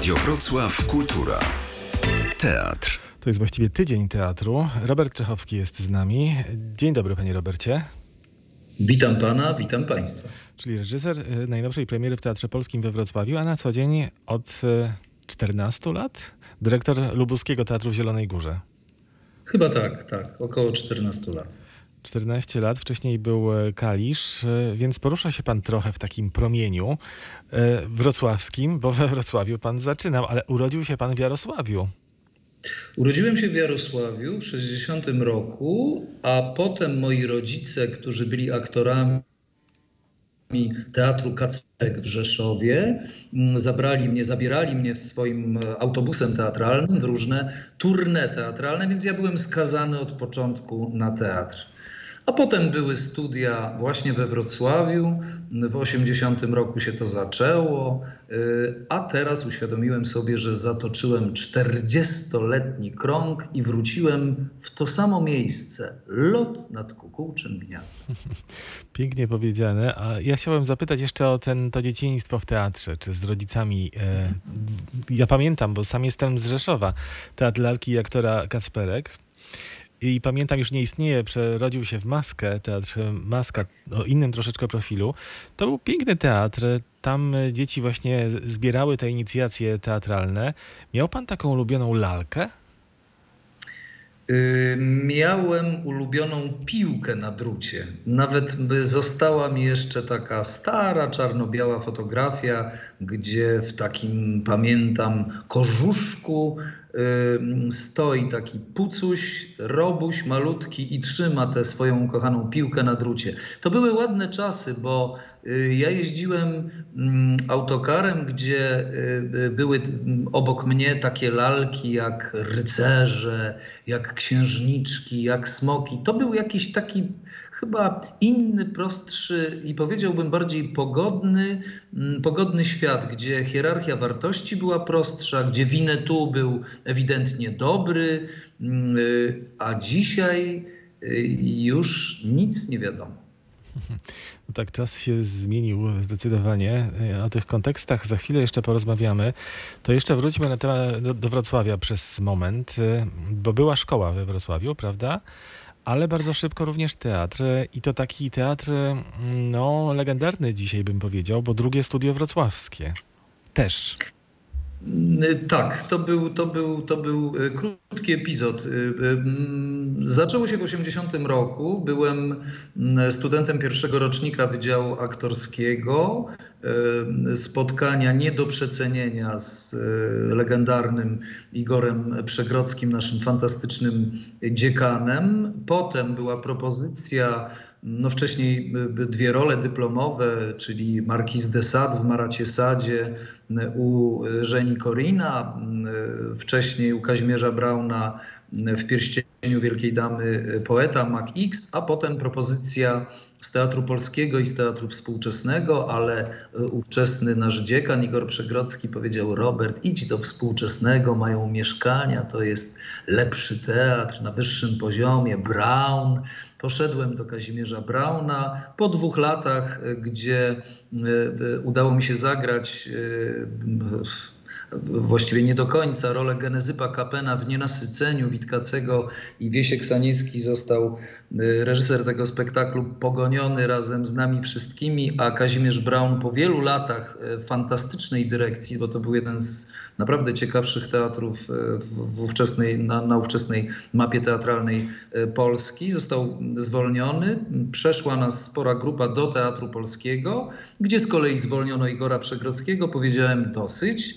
Radio Wrocław Kultura. Teatr. To jest właściwie tydzień teatru. Robert Czechowski jest z nami. Dzień dobry, panie Robercie. Witam pana, witam państwa. Czyli reżyser y, najnowszej premiery w Teatrze Polskim we Wrocławiu, a na co dzień od y, 14 lat dyrektor Lubuskiego Teatru w Zielonej Górze. Chyba tak, tak, około 14 lat. 14 lat, wcześniej był e, Kalisz, e, więc porusza się pan trochę w takim promieniu e, wrocławskim, bo we Wrocławiu pan zaczynał, ale urodził się pan w Jarosławiu. Urodziłem się w Jarosławiu w 60 roku, a potem moi rodzice, którzy byli aktorami Teatru Kacperek w Rzeszowie, mm, zabrali mnie, zabierali mnie swoim e, autobusem teatralnym w różne tournée teatralne, więc ja byłem skazany od początku na teatr. A potem były studia właśnie we Wrocławiu. W 80 roku się to zaczęło, y, a teraz uświadomiłem sobie, że zatoczyłem 40-letni krąg i wróciłem w to samo miejsce. Lot nad kukułczym gniazdem. Pięknie powiedziane. A ja chciałem zapytać jeszcze o ten, to dzieciństwo w teatrze, czy z rodzicami. E, ja pamiętam, bo sam jestem z Rzeszowa, teatr lalki i aktora Kacperek. I pamiętam, już nie istnieje, przerodził się w Maskę, teatr Maska o innym troszeczkę profilu. To był piękny teatr. Tam dzieci właśnie zbierały te inicjacje teatralne. Miał pan taką ulubioną lalkę? Y, miałem ulubioną piłkę na drucie. Nawet została mi jeszcze taka stara, czarno-biała fotografia, gdzie w takim, pamiętam, korzuszku stoi taki pucuś, robuś malutki i trzyma tę swoją kochaną piłkę na drucie. To były ładne czasy, bo y, ja jeździłem mm, autokarem, gdzie y, y, były obok mnie takie lalki jak rycerze, jak księżniczki, jak smoki. To był jakiś taki chyba inny, prostszy i powiedziałbym bardziej pogodny, mm, pogodny świat, gdzie hierarchia wartości była prostsza, gdzie Winnetou był ewidentnie dobry, mm, a dzisiaj y, już nic nie wiadomo. No tak, czas się zmienił zdecydowanie. O tych kontekstach za chwilę jeszcze porozmawiamy. To jeszcze wróćmy na temat do, do Wrocławia przez moment, y, bo była szkoła we Wrocławiu, prawda? Ale bardzo szybko również teatr. I to taki teatr, no, legendarny dzisiaj bym powiedział, bo drugie studio wrocławskie. Też. Tak, to był, to, był, to był e, krótki epizod. E, zaczęło się w 80 roku. Byłem studentem pierwszego rocznika Wydziału Aktorskiego. Spotkania nie do przecenienia z legendarnym Igorem Przegrodzkim, naszym fantastycznym dziekanem. Potem była propozycja no wcześniej y, dwie role dyplomowe, czyli Marquis de Sade w Maracie Sadzie y, u Żeni Corina, y, wcześniej u Kazimierza Brauna w Pierścieniu Wielkiej Damy poeta Mac X, a potem propozycja z Teatru Polskiego i z Teatru Współczesnego, ale ówczesny nasz dziekan Igor Przegrodzki powiedział Robert, idź do współczesnego, mają mieszkania, to jest lepszy teatr na wyższym poziomie, Brown, Poszedłem do Kazimierza Brauna po dwóch latach, gdzie e, e, udało mi się zagrać e, właściwie nie do końca rolę Genezypa Kapena w Nienasyceniu Witkacego i Wiesiek Saniński został y, reżyser tego spektaklu pogoniony razem z nami wszystkimi, a Kazimierz Braun po wielu latach y, fantastycznej dyrekcji, bo to był jeden z naprawdę ciekawszych teatrów y, w ówczesnej, na, na ówczesnej mapie teatralnej Polski, został zwolniony. Przeszła nas spora grupa do Teatru Polskiego, gdzie z kolei zwolniono Igora Przegrodzkiego. Powiedziałem dosyć.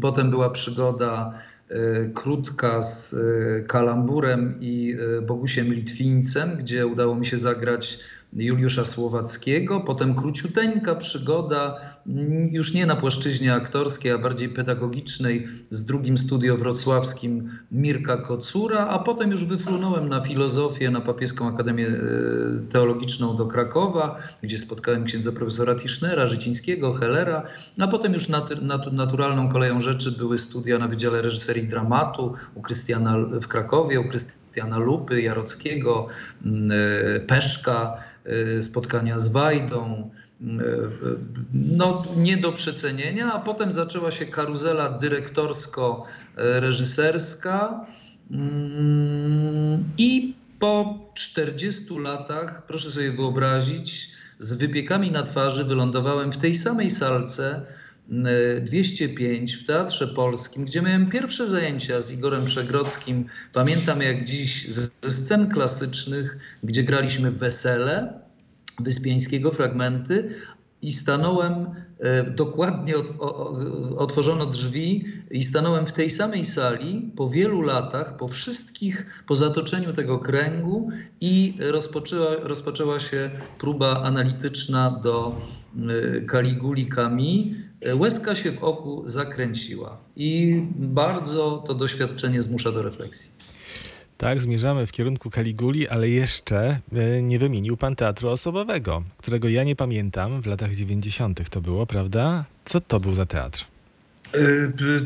Potem była przygoda e, krótka z e, Kalamburem i e, Bogusiem Litwińcem, gdzie udało mi się zagrać Juliusza Słowackiego, potem króciuteńka przygoda, już nie na płaszczyźnie aktorskiej, a bardziej pedagogicznej z drugim studio wrocławskim Mirka Kocura, a potem już wyfrunąłem na filozofię, na Papieską Akademię e, Teologiczną do Krakowa, gdzie spotkałem księdza profesora Tischnera, Życińskiego, Hellera, a potem już nat nat naturalną koleją rzeczy były studia na Wydziale Reżyserii Dramatu u Krystiana w Krakowie, u Krystiana Lupy, Jarockiego, mm, e, Peszka, spotkania z Wajdą, no, nie do przecenienia, a potem zaczęła się karuzela dyrektorsko-reżyserska mm, i po 40 latach, proszę sobie wyobrazić, z wypiekami na twarzy wylądowałem w tej samej salce 205 w Teatrze Polskim, gdzie miałem pierwsze zajęcia z Igorem Przegrodzkim. Pamiętam jak dziś ze scen klasycznych, gdzie graliśmy wesele Wyspiańskiego, fragmenty i stanąłem, e, dokładnie otworzono drzwi i stanąłem w tej samej sali po wielu latach, po wszystkich, po zatoczeniu tego kręgu i rozpoczęła, rozpoczęła się próba analityczna do e, Kaliguli Kami łezka się w oku zakręciła i bardzo to doświadczenie zmusza do refleksji. Tak, zmierzamy w kierunku Kaliguli, ale jeszcze e, nie wymienił pan teatru osobowego, którego ja nie pamiętam. W latach 90. to było, prawda? Co to był za teatr? E,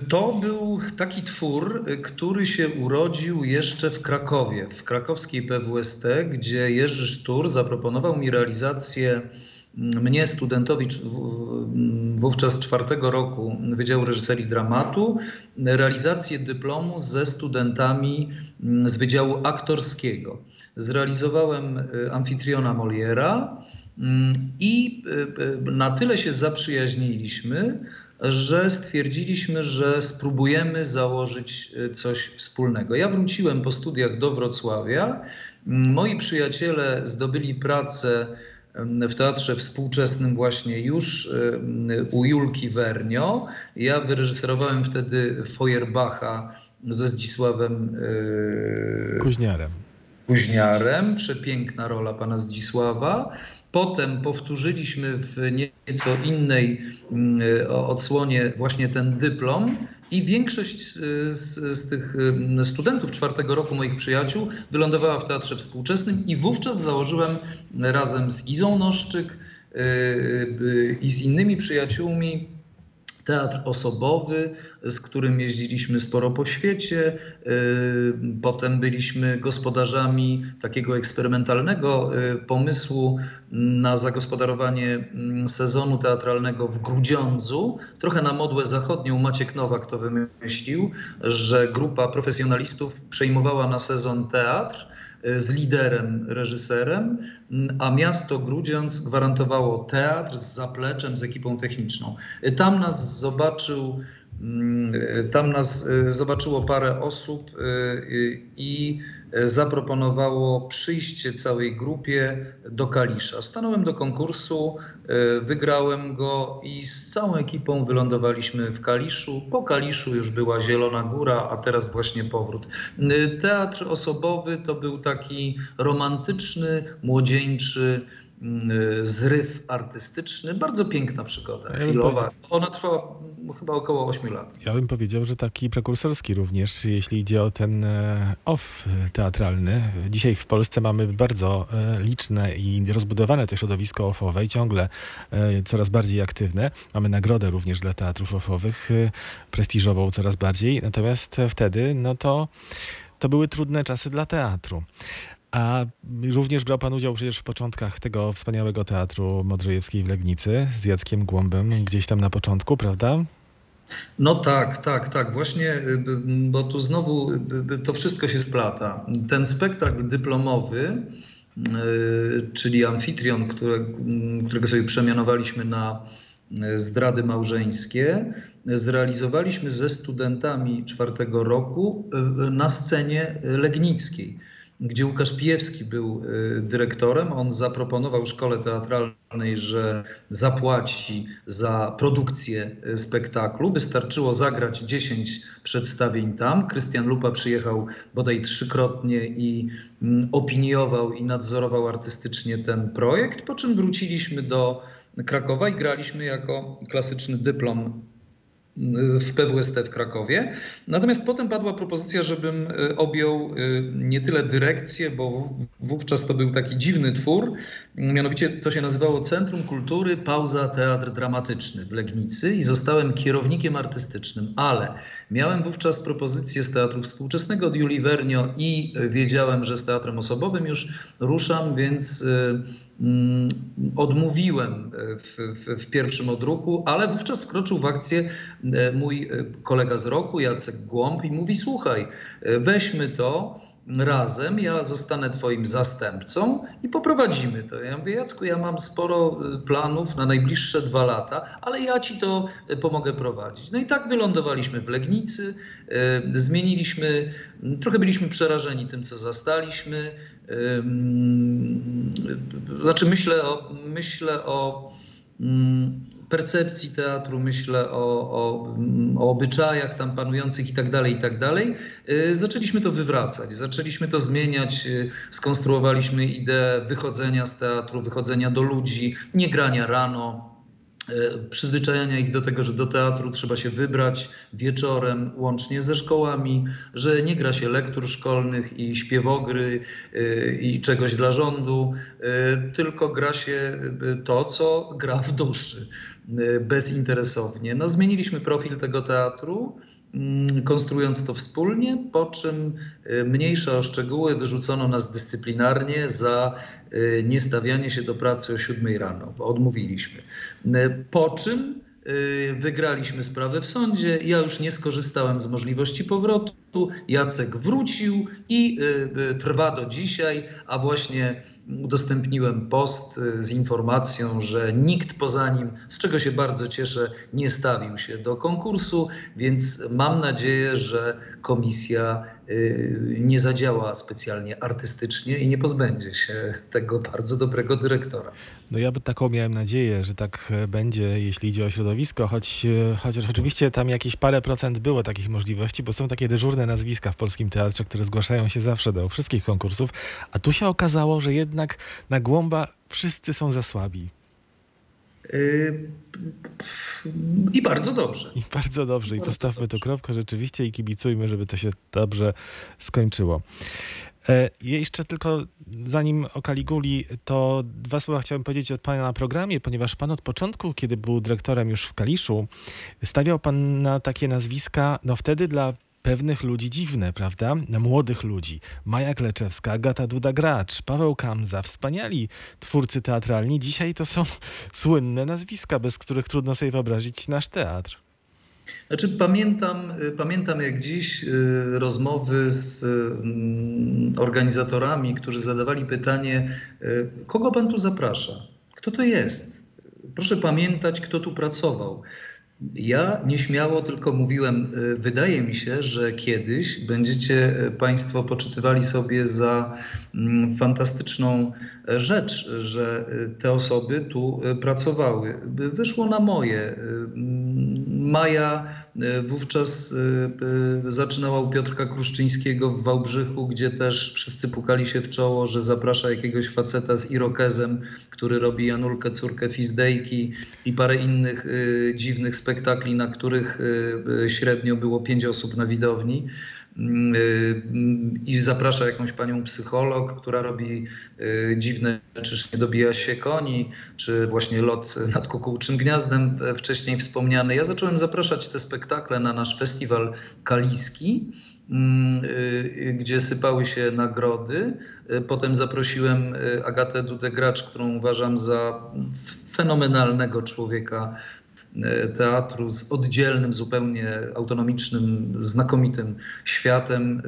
to był taki twór, który się urodził jeszcze w Krakowie, w krakowskiej PWST, gdzie Jerzy Sztur zaproponował mi realizację mnie, studentowi wówczas czwartego roku Wydziału Reżyserii Dramatu, realizację dyplomu ze studentami z Wydziału Aktorskiego. Zrealizowałem y, amfitriona Moliera mm, i y, y, na tyle się zaprzyjaźniliśmy, że stwierdziliśmy, że spróbujemy założyć coś wspólnego. Ja wróciłem po studiach do Wrocławia. Moi przyjaciele zdobyli pracę w teatrze współczesnym właśnie już u Julki Wernio. Ja wyreżyserowałem wtedy Feuerbacha ze Zdzisławem e, Kuźniarem. Kuźniarem, przepiękna rola pana Zdzisława. Potem powtórzyliśmy w nieco innej odsłonie właśnie ten dyplom i większość z, z, z, tych studentów czwartego roku, moich przyjaciół, wylądowała w Teatrze Współczesnym i wówczas założyłem razem z Izą Noszczyk y, y, i z innymi przyjaciółmi teatr osobowy, z którym jeździliśmy sporo po świecie. Y, potem byliśmy gospodarzami takiego eksperymentalnego y, pomysłu na zagospodarowanie mm, sezonu teatralnego w Grudziądzu. Trochę na modłę zachodnią Maciek Nowak to wymyślił, że grupa profesjonalistów przejmowała na sezon teatr z liderem, reżyserem, mm, a miasto Grudziądz gwarantowało teatr z zapleczem, z ekipą techniczną. Y, tam nas zobaczył tam nas y, zobaczyło parę osób y, i zaproponowało przyjście całej grupie do Kalisza. Stanąłem do konkursu, wygrałem go i z całą ekipą wylądowaliśmy w Kaliszu. Po Kaliszu już była Zielona Góra, a teraz właśnie powrót. Teatr osobowy to był taki romantyczny, młodzieńczy, zryw artystyczny. Bardzo piękna przygoda, ja chwilowa. Ona trwała chyba około 8 lat. Ja bym powiedział, że taki prekursorski również, jeśli idzie o ten e, off teatralny. Dzisiaj w Polsce mamy bardzo e, liczne i rozbudowane to środowisko offowe i ciągle e, coraz bardziej aktywne. Mamy nagrodę również dla teatrów offowych, prestiżową coraz bardziej. Natomiast wtedy, no to to były trudne czasy dla teatru. A również brał pan udział przecież w początkach tego wspaniałego teatru Modrzejewskiej w Legnicy z Jackiem Głąbem, gdzieś tam na początku, prawda? No tak, tak, tak. Właśnie, y, bo tu znowu y, y, to wszystko się splata. Ten spektakl dyplomowy, czyli Amfitrion, które, którego sobie przemianowaliśmy na zdrady małżeńskie, zrealizowaliśmy ze studentami czwartego roku na scenie legnickiej gdzie Łukasz Pijewski był y, dyrektorem. On zaproponował szkole teatralnej, że zapłaci za produkcję y, spektaklu. Wystarczyło zagrać 10 przedstawień tam. Krystian Lupa przyjechał bodaj trzykrotnie i mm, opiniował i nadzorował artystycznie ten projekt, po czym wróciliśmy do Krakowa i graliśmy jako klasyczny dyplom w PWST w Krakowie. Natomiast potem padła propozycja, żebym e, objął e, nie tyle dyrekcję, bo wówczas to był taki dziwny twór. Mianowicie to się nazywało Centrum Kultury Pauza Teatr Dramatyczny w Legnicy i zostałem kierownikiem artystycznym, ale miałem wówczas propozycję z Teatru Współczesnego od Julii Wernio i wiedziałem, że z teatrem osobowym już ruszam, więc odmówiłem w, w, w, pierwszym odruchu, ale wówczas wkroczył w akcję mój kolega z roku, Jacek Głąb, i mówi: Słuchaj, weźmy to razem, ja zostanę Twoim zastępcą i poprowadzimy to. Ja mówię, Jacku, ja mam sporo y, planów na najbliższe dwa lata, ale ja Ci to y, pomogę prowadzić. No i tak wylądowaliśmy w Legnicy, y, zmieniliśmy, trochę byliśmy przerażeni tym, co zastaliśmy. Znaczy myślę o, myślę o mm, percepcji teatru, myślę o, o, o obyczajach tam panujących i tak dalej, i tak. Y, zaczęliśmy to wywracać, zaczęliśmy to zmieniać, y, skonstruowaliśmy ideę wychodzenia z teatru, wychodzenia do ludzi, nie grania rano, E, przyzwyczajania ich do tego, że do teatru trzeba się wybrać wieczorem, łącznie ze szkołami, że nie gra się lektur szkolnych i śpiewogry i czegoś dla rządu, tylko gra się to, co gra w duszy, bezinteresownie. No, zmieniliśmy profil tego teatru. Mm, konstruując to wspólnie, po czym y, mniejsza o szczegóły wyrzucono nas dyscyplinarnie za y, niestawianie się do pracy o 7 rano, bo odmówiliśmy. Y, po czym wygraliśmy sprawę w sądzie. Ja już nie skorzystałem z możliwości powrotu. Jacek wrócił i trwa do dzisiaj, a właśnie udostępniłem post y, z informacją, że nikt poza nim, z czego się bardzo cieszę, nie stawił się do konkursu, więc mam nadzieję, że komisja y, nie zadziała specjalnie artystycznie i nie pozbędzie się tego bardzo dobrego dyrektora. No ja by taką miałem nadzieję, że tak e, będzie, jeśli idzie o środowisko, choć, e, chociaż oczywiście tam jakieś parę procent było takich możliwości, bo są takie dyżurne nazwiska w polskim teatrze, które zgłaszają się zawsze do wszystkich konkursów, a tu się okazało, że jednak na głąba wszyscy są za słabi. Yy, I bardzo dobrze. I bardzo dobrze. I postawmy tu kropkę rzeczywiście i kibicujmy, żeby to się dobrze skończyło. E, jeszcze tylko zanim o Kaliguli, to dwa słowa chciałem powiedzieć od Pana na programie, ponieważ Pan od początku, kiedy był dyrektorem już w Kaliszu, stawiał Pan na takie nazwiska, no wtedy dla pewnych ludzi dziwne, prawda? Na młodych ludzi. Maja Kleczewska, Agata Duda-Gracz, Paweł Kamza, wspaniali twórcy teatralni. Dzisiaj to są słynne nazwiska, bez których trudno sobie wyobrazić nasz teatr. Znaczy, pamiętam, pamiętam jak dziś y, rozmowy z mm, organizatorami, którzy zadawali pytanie, y, kogo pan tu zaprasza? Kto to jest? Proszę pamiętać, kto tu pracował. Ja nieśmiało tylko mówiłem, y, wydaje mi się, że kiedyś będziecie y, Państwo poczytywali sobie za mm, fantastyczną e, rzecz, że y, te osoby tu pracowały. Wyszło na moje. Maja wówczas zaczynała u Piotrka Kruszczyńskiego w Wałbrzychu, gdzie też wszyscy pukali się w czoło, że zaprasza jakiegoś faceta z irokezem, który robi Janulkę, córkę Fizdejki i parę innych dziwnych spektakli, na których y, y, średnio było pięć osób na widowni. y, i zaprasza jakąś panią psycholog, która robi dziwne czy nie dobija się koni, czy właśnie lot nad kukułczym gniazdem wcześniej wspomniany. Ja zacząłem zapraszać te spektakle na nasz festiwal kaliski, mm, gdzie sypały się nagrody. Potem zaprosiłem Agatę Dudegracz, którą uważam za fenomenalnego człowieka E, teatru z oddzielnym, zupełnie autonomicznym, znakomitym światem.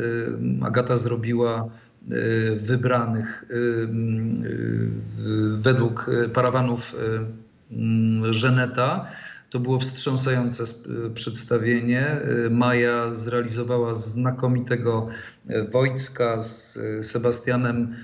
E, Agata zrobiła e, wybranych według parawanów Żeneta. To było wstrząsające przedstawienie. Maja zrealizowała znakomitego Wojcka z Sebastianem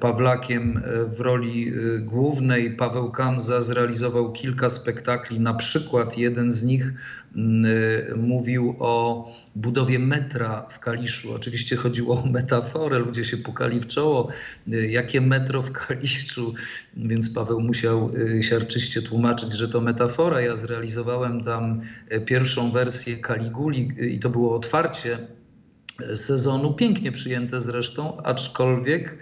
Pawlakiem w roli y, głównej. Paweł Kamza zrealizował kilka spektakli, na przykład jeden z nich y, mówił o budowie metra w Kaliszu. Oczywiście chodziło o metaforę, ludzie się pukali w czoło, jakie metro w Kaliszu, więc Paweł musiał siarczyście tłumaczyć, że to metafora. Ja zrealizowałem tam pierwszą wersję Kaliguli i to było otwarcie sezonu, pięknie przyjęte zresztą, aczkolwiek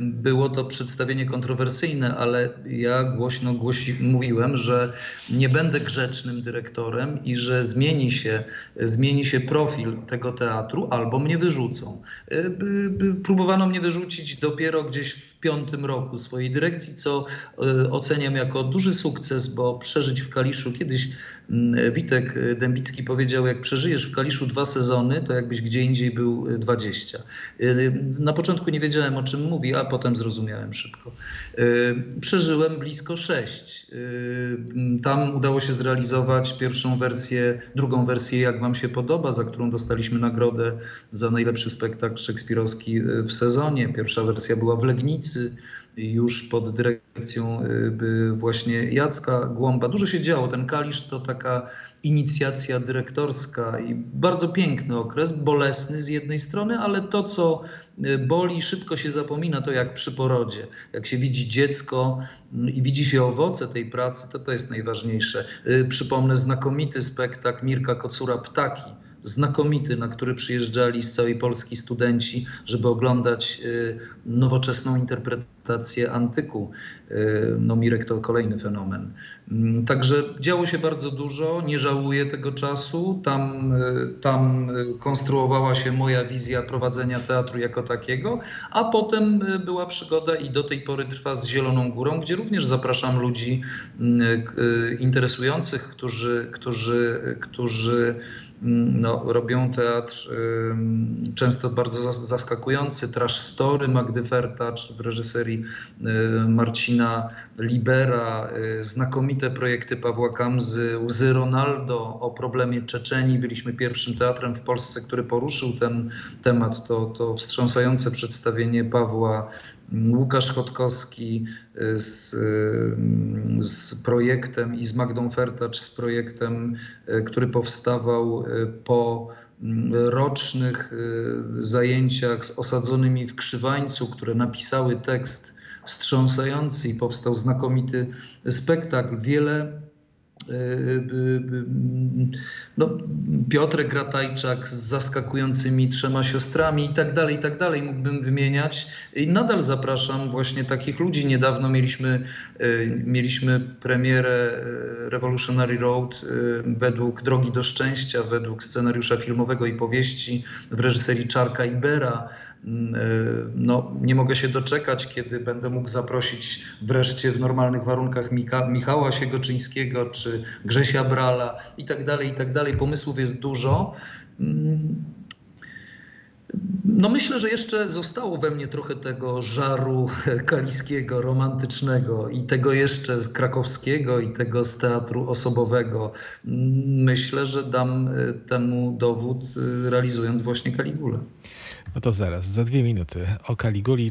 Było to przedstawienie kontrowersyjne, ale ja głośno głosi, mówiłem, że nie będę grzecznym dyrektorem i że zmieni się, zmieni się profil tego teatru albo mnie wyrzucą. Próbowano mnie wyrzucić dopiero gdzieś w piątym roku swojej dyrekcji, co oceniam jako duży sukces, bo przeżyć w Kaliszu kiedyś Witek Dębicki powiedział, jak przeżyjesz w Kaliszu dwa sezony, to jakbyś gdzie indziej był 20. Na początku nie wiedziałem o czym mówi, a potem zrozumiałem szybko. Przeżyłem blisko sześć. Tam udało się zrealizować pierwszą wersję, drugą wersję Jak Wam się podoba, za którą dostaliśmy nagrodę za najlepszy spektakl szekspirowski w sezonie. Pierwsza wersja była w Legnicy już pod dyrekcją właśnie Jacka Głąba. Dużo się działo. Ten Kalisz to taka inicjacja dyrektorska i bardzo piękny okres, bolesny z jednej strony, ale to, co boli, szybko się zapomina, to jak przy porodzie. Jak się widzi dziecko i widzi się owoce tej pracy, to to jest najważniejsze. Przypomnę znakomity spektakl Mirka Kocura Ptaki znakomity, na który przyjeżdżali z całej Polski studenci, żeby oglądać nowoczesną interpretację antyku. No Mirek to kolejny fenomen. Także działo się bardzo dużo, nie żałuję tego czasu. Tam, tam konstruowała się moja wizja prowadzenia teatru jako takiego, a potem była przygoda i do tej pory trwa z Zieloną Górą, gdzie również zapraszam ludzi interesujących, którzy, którzy, którzy no, robią teatr często bardzo zaskakujący. Trash Story Magdy Fertacz w reżyserii Marcina Libera, znakomite projekty Pawła Kamzy, Łzy Ronaldo o problemie Czeczenii. Byliśmy pierwszym teatrem w Polsce, który poruszył ten temat. To, to wstrząsające przedstawienie Pawła Łukasz Chodkowski z, z projektem i z Magdą Fertacz z projektem, który powstawał po rocznych zajęciach z osadzonymi w Krzywańcu, które napisały tekst wstrząsający i powstał znakomity spektakl. Wiele no, Piotrek Gratajczak z zaskakującymi trzema siostrami i tak dalej, i tak dalej mógłbym wymieniać. I nadal zapraszam właśnie takich ludzi. Niedawno mieliśmy, mieliśmy premierę Revolutionary Road według Drogi do Szczęścia, według scenariusza filmowego i powieści w reżyserii Czarka Ibera. No, nie mogę się doczekać, kiedy będę mógł zaprosić wreszcie w normalnych warunkach Mika, Michała Siegoczyńskiego czy Grzesia Brala i tak dalej, i tak dalej. Pomysłów jest dużo. No myślę, że jeszcze zostało we mnie trochę tego żaru kaliskiego, romantycznego i tego jeszcze z krakowskiego i tego z teatru osobowego. Myślę, że dam temu dowód realizując właśnie Kaligulę. No to zaraz, za dwie minuty o Kaliguli.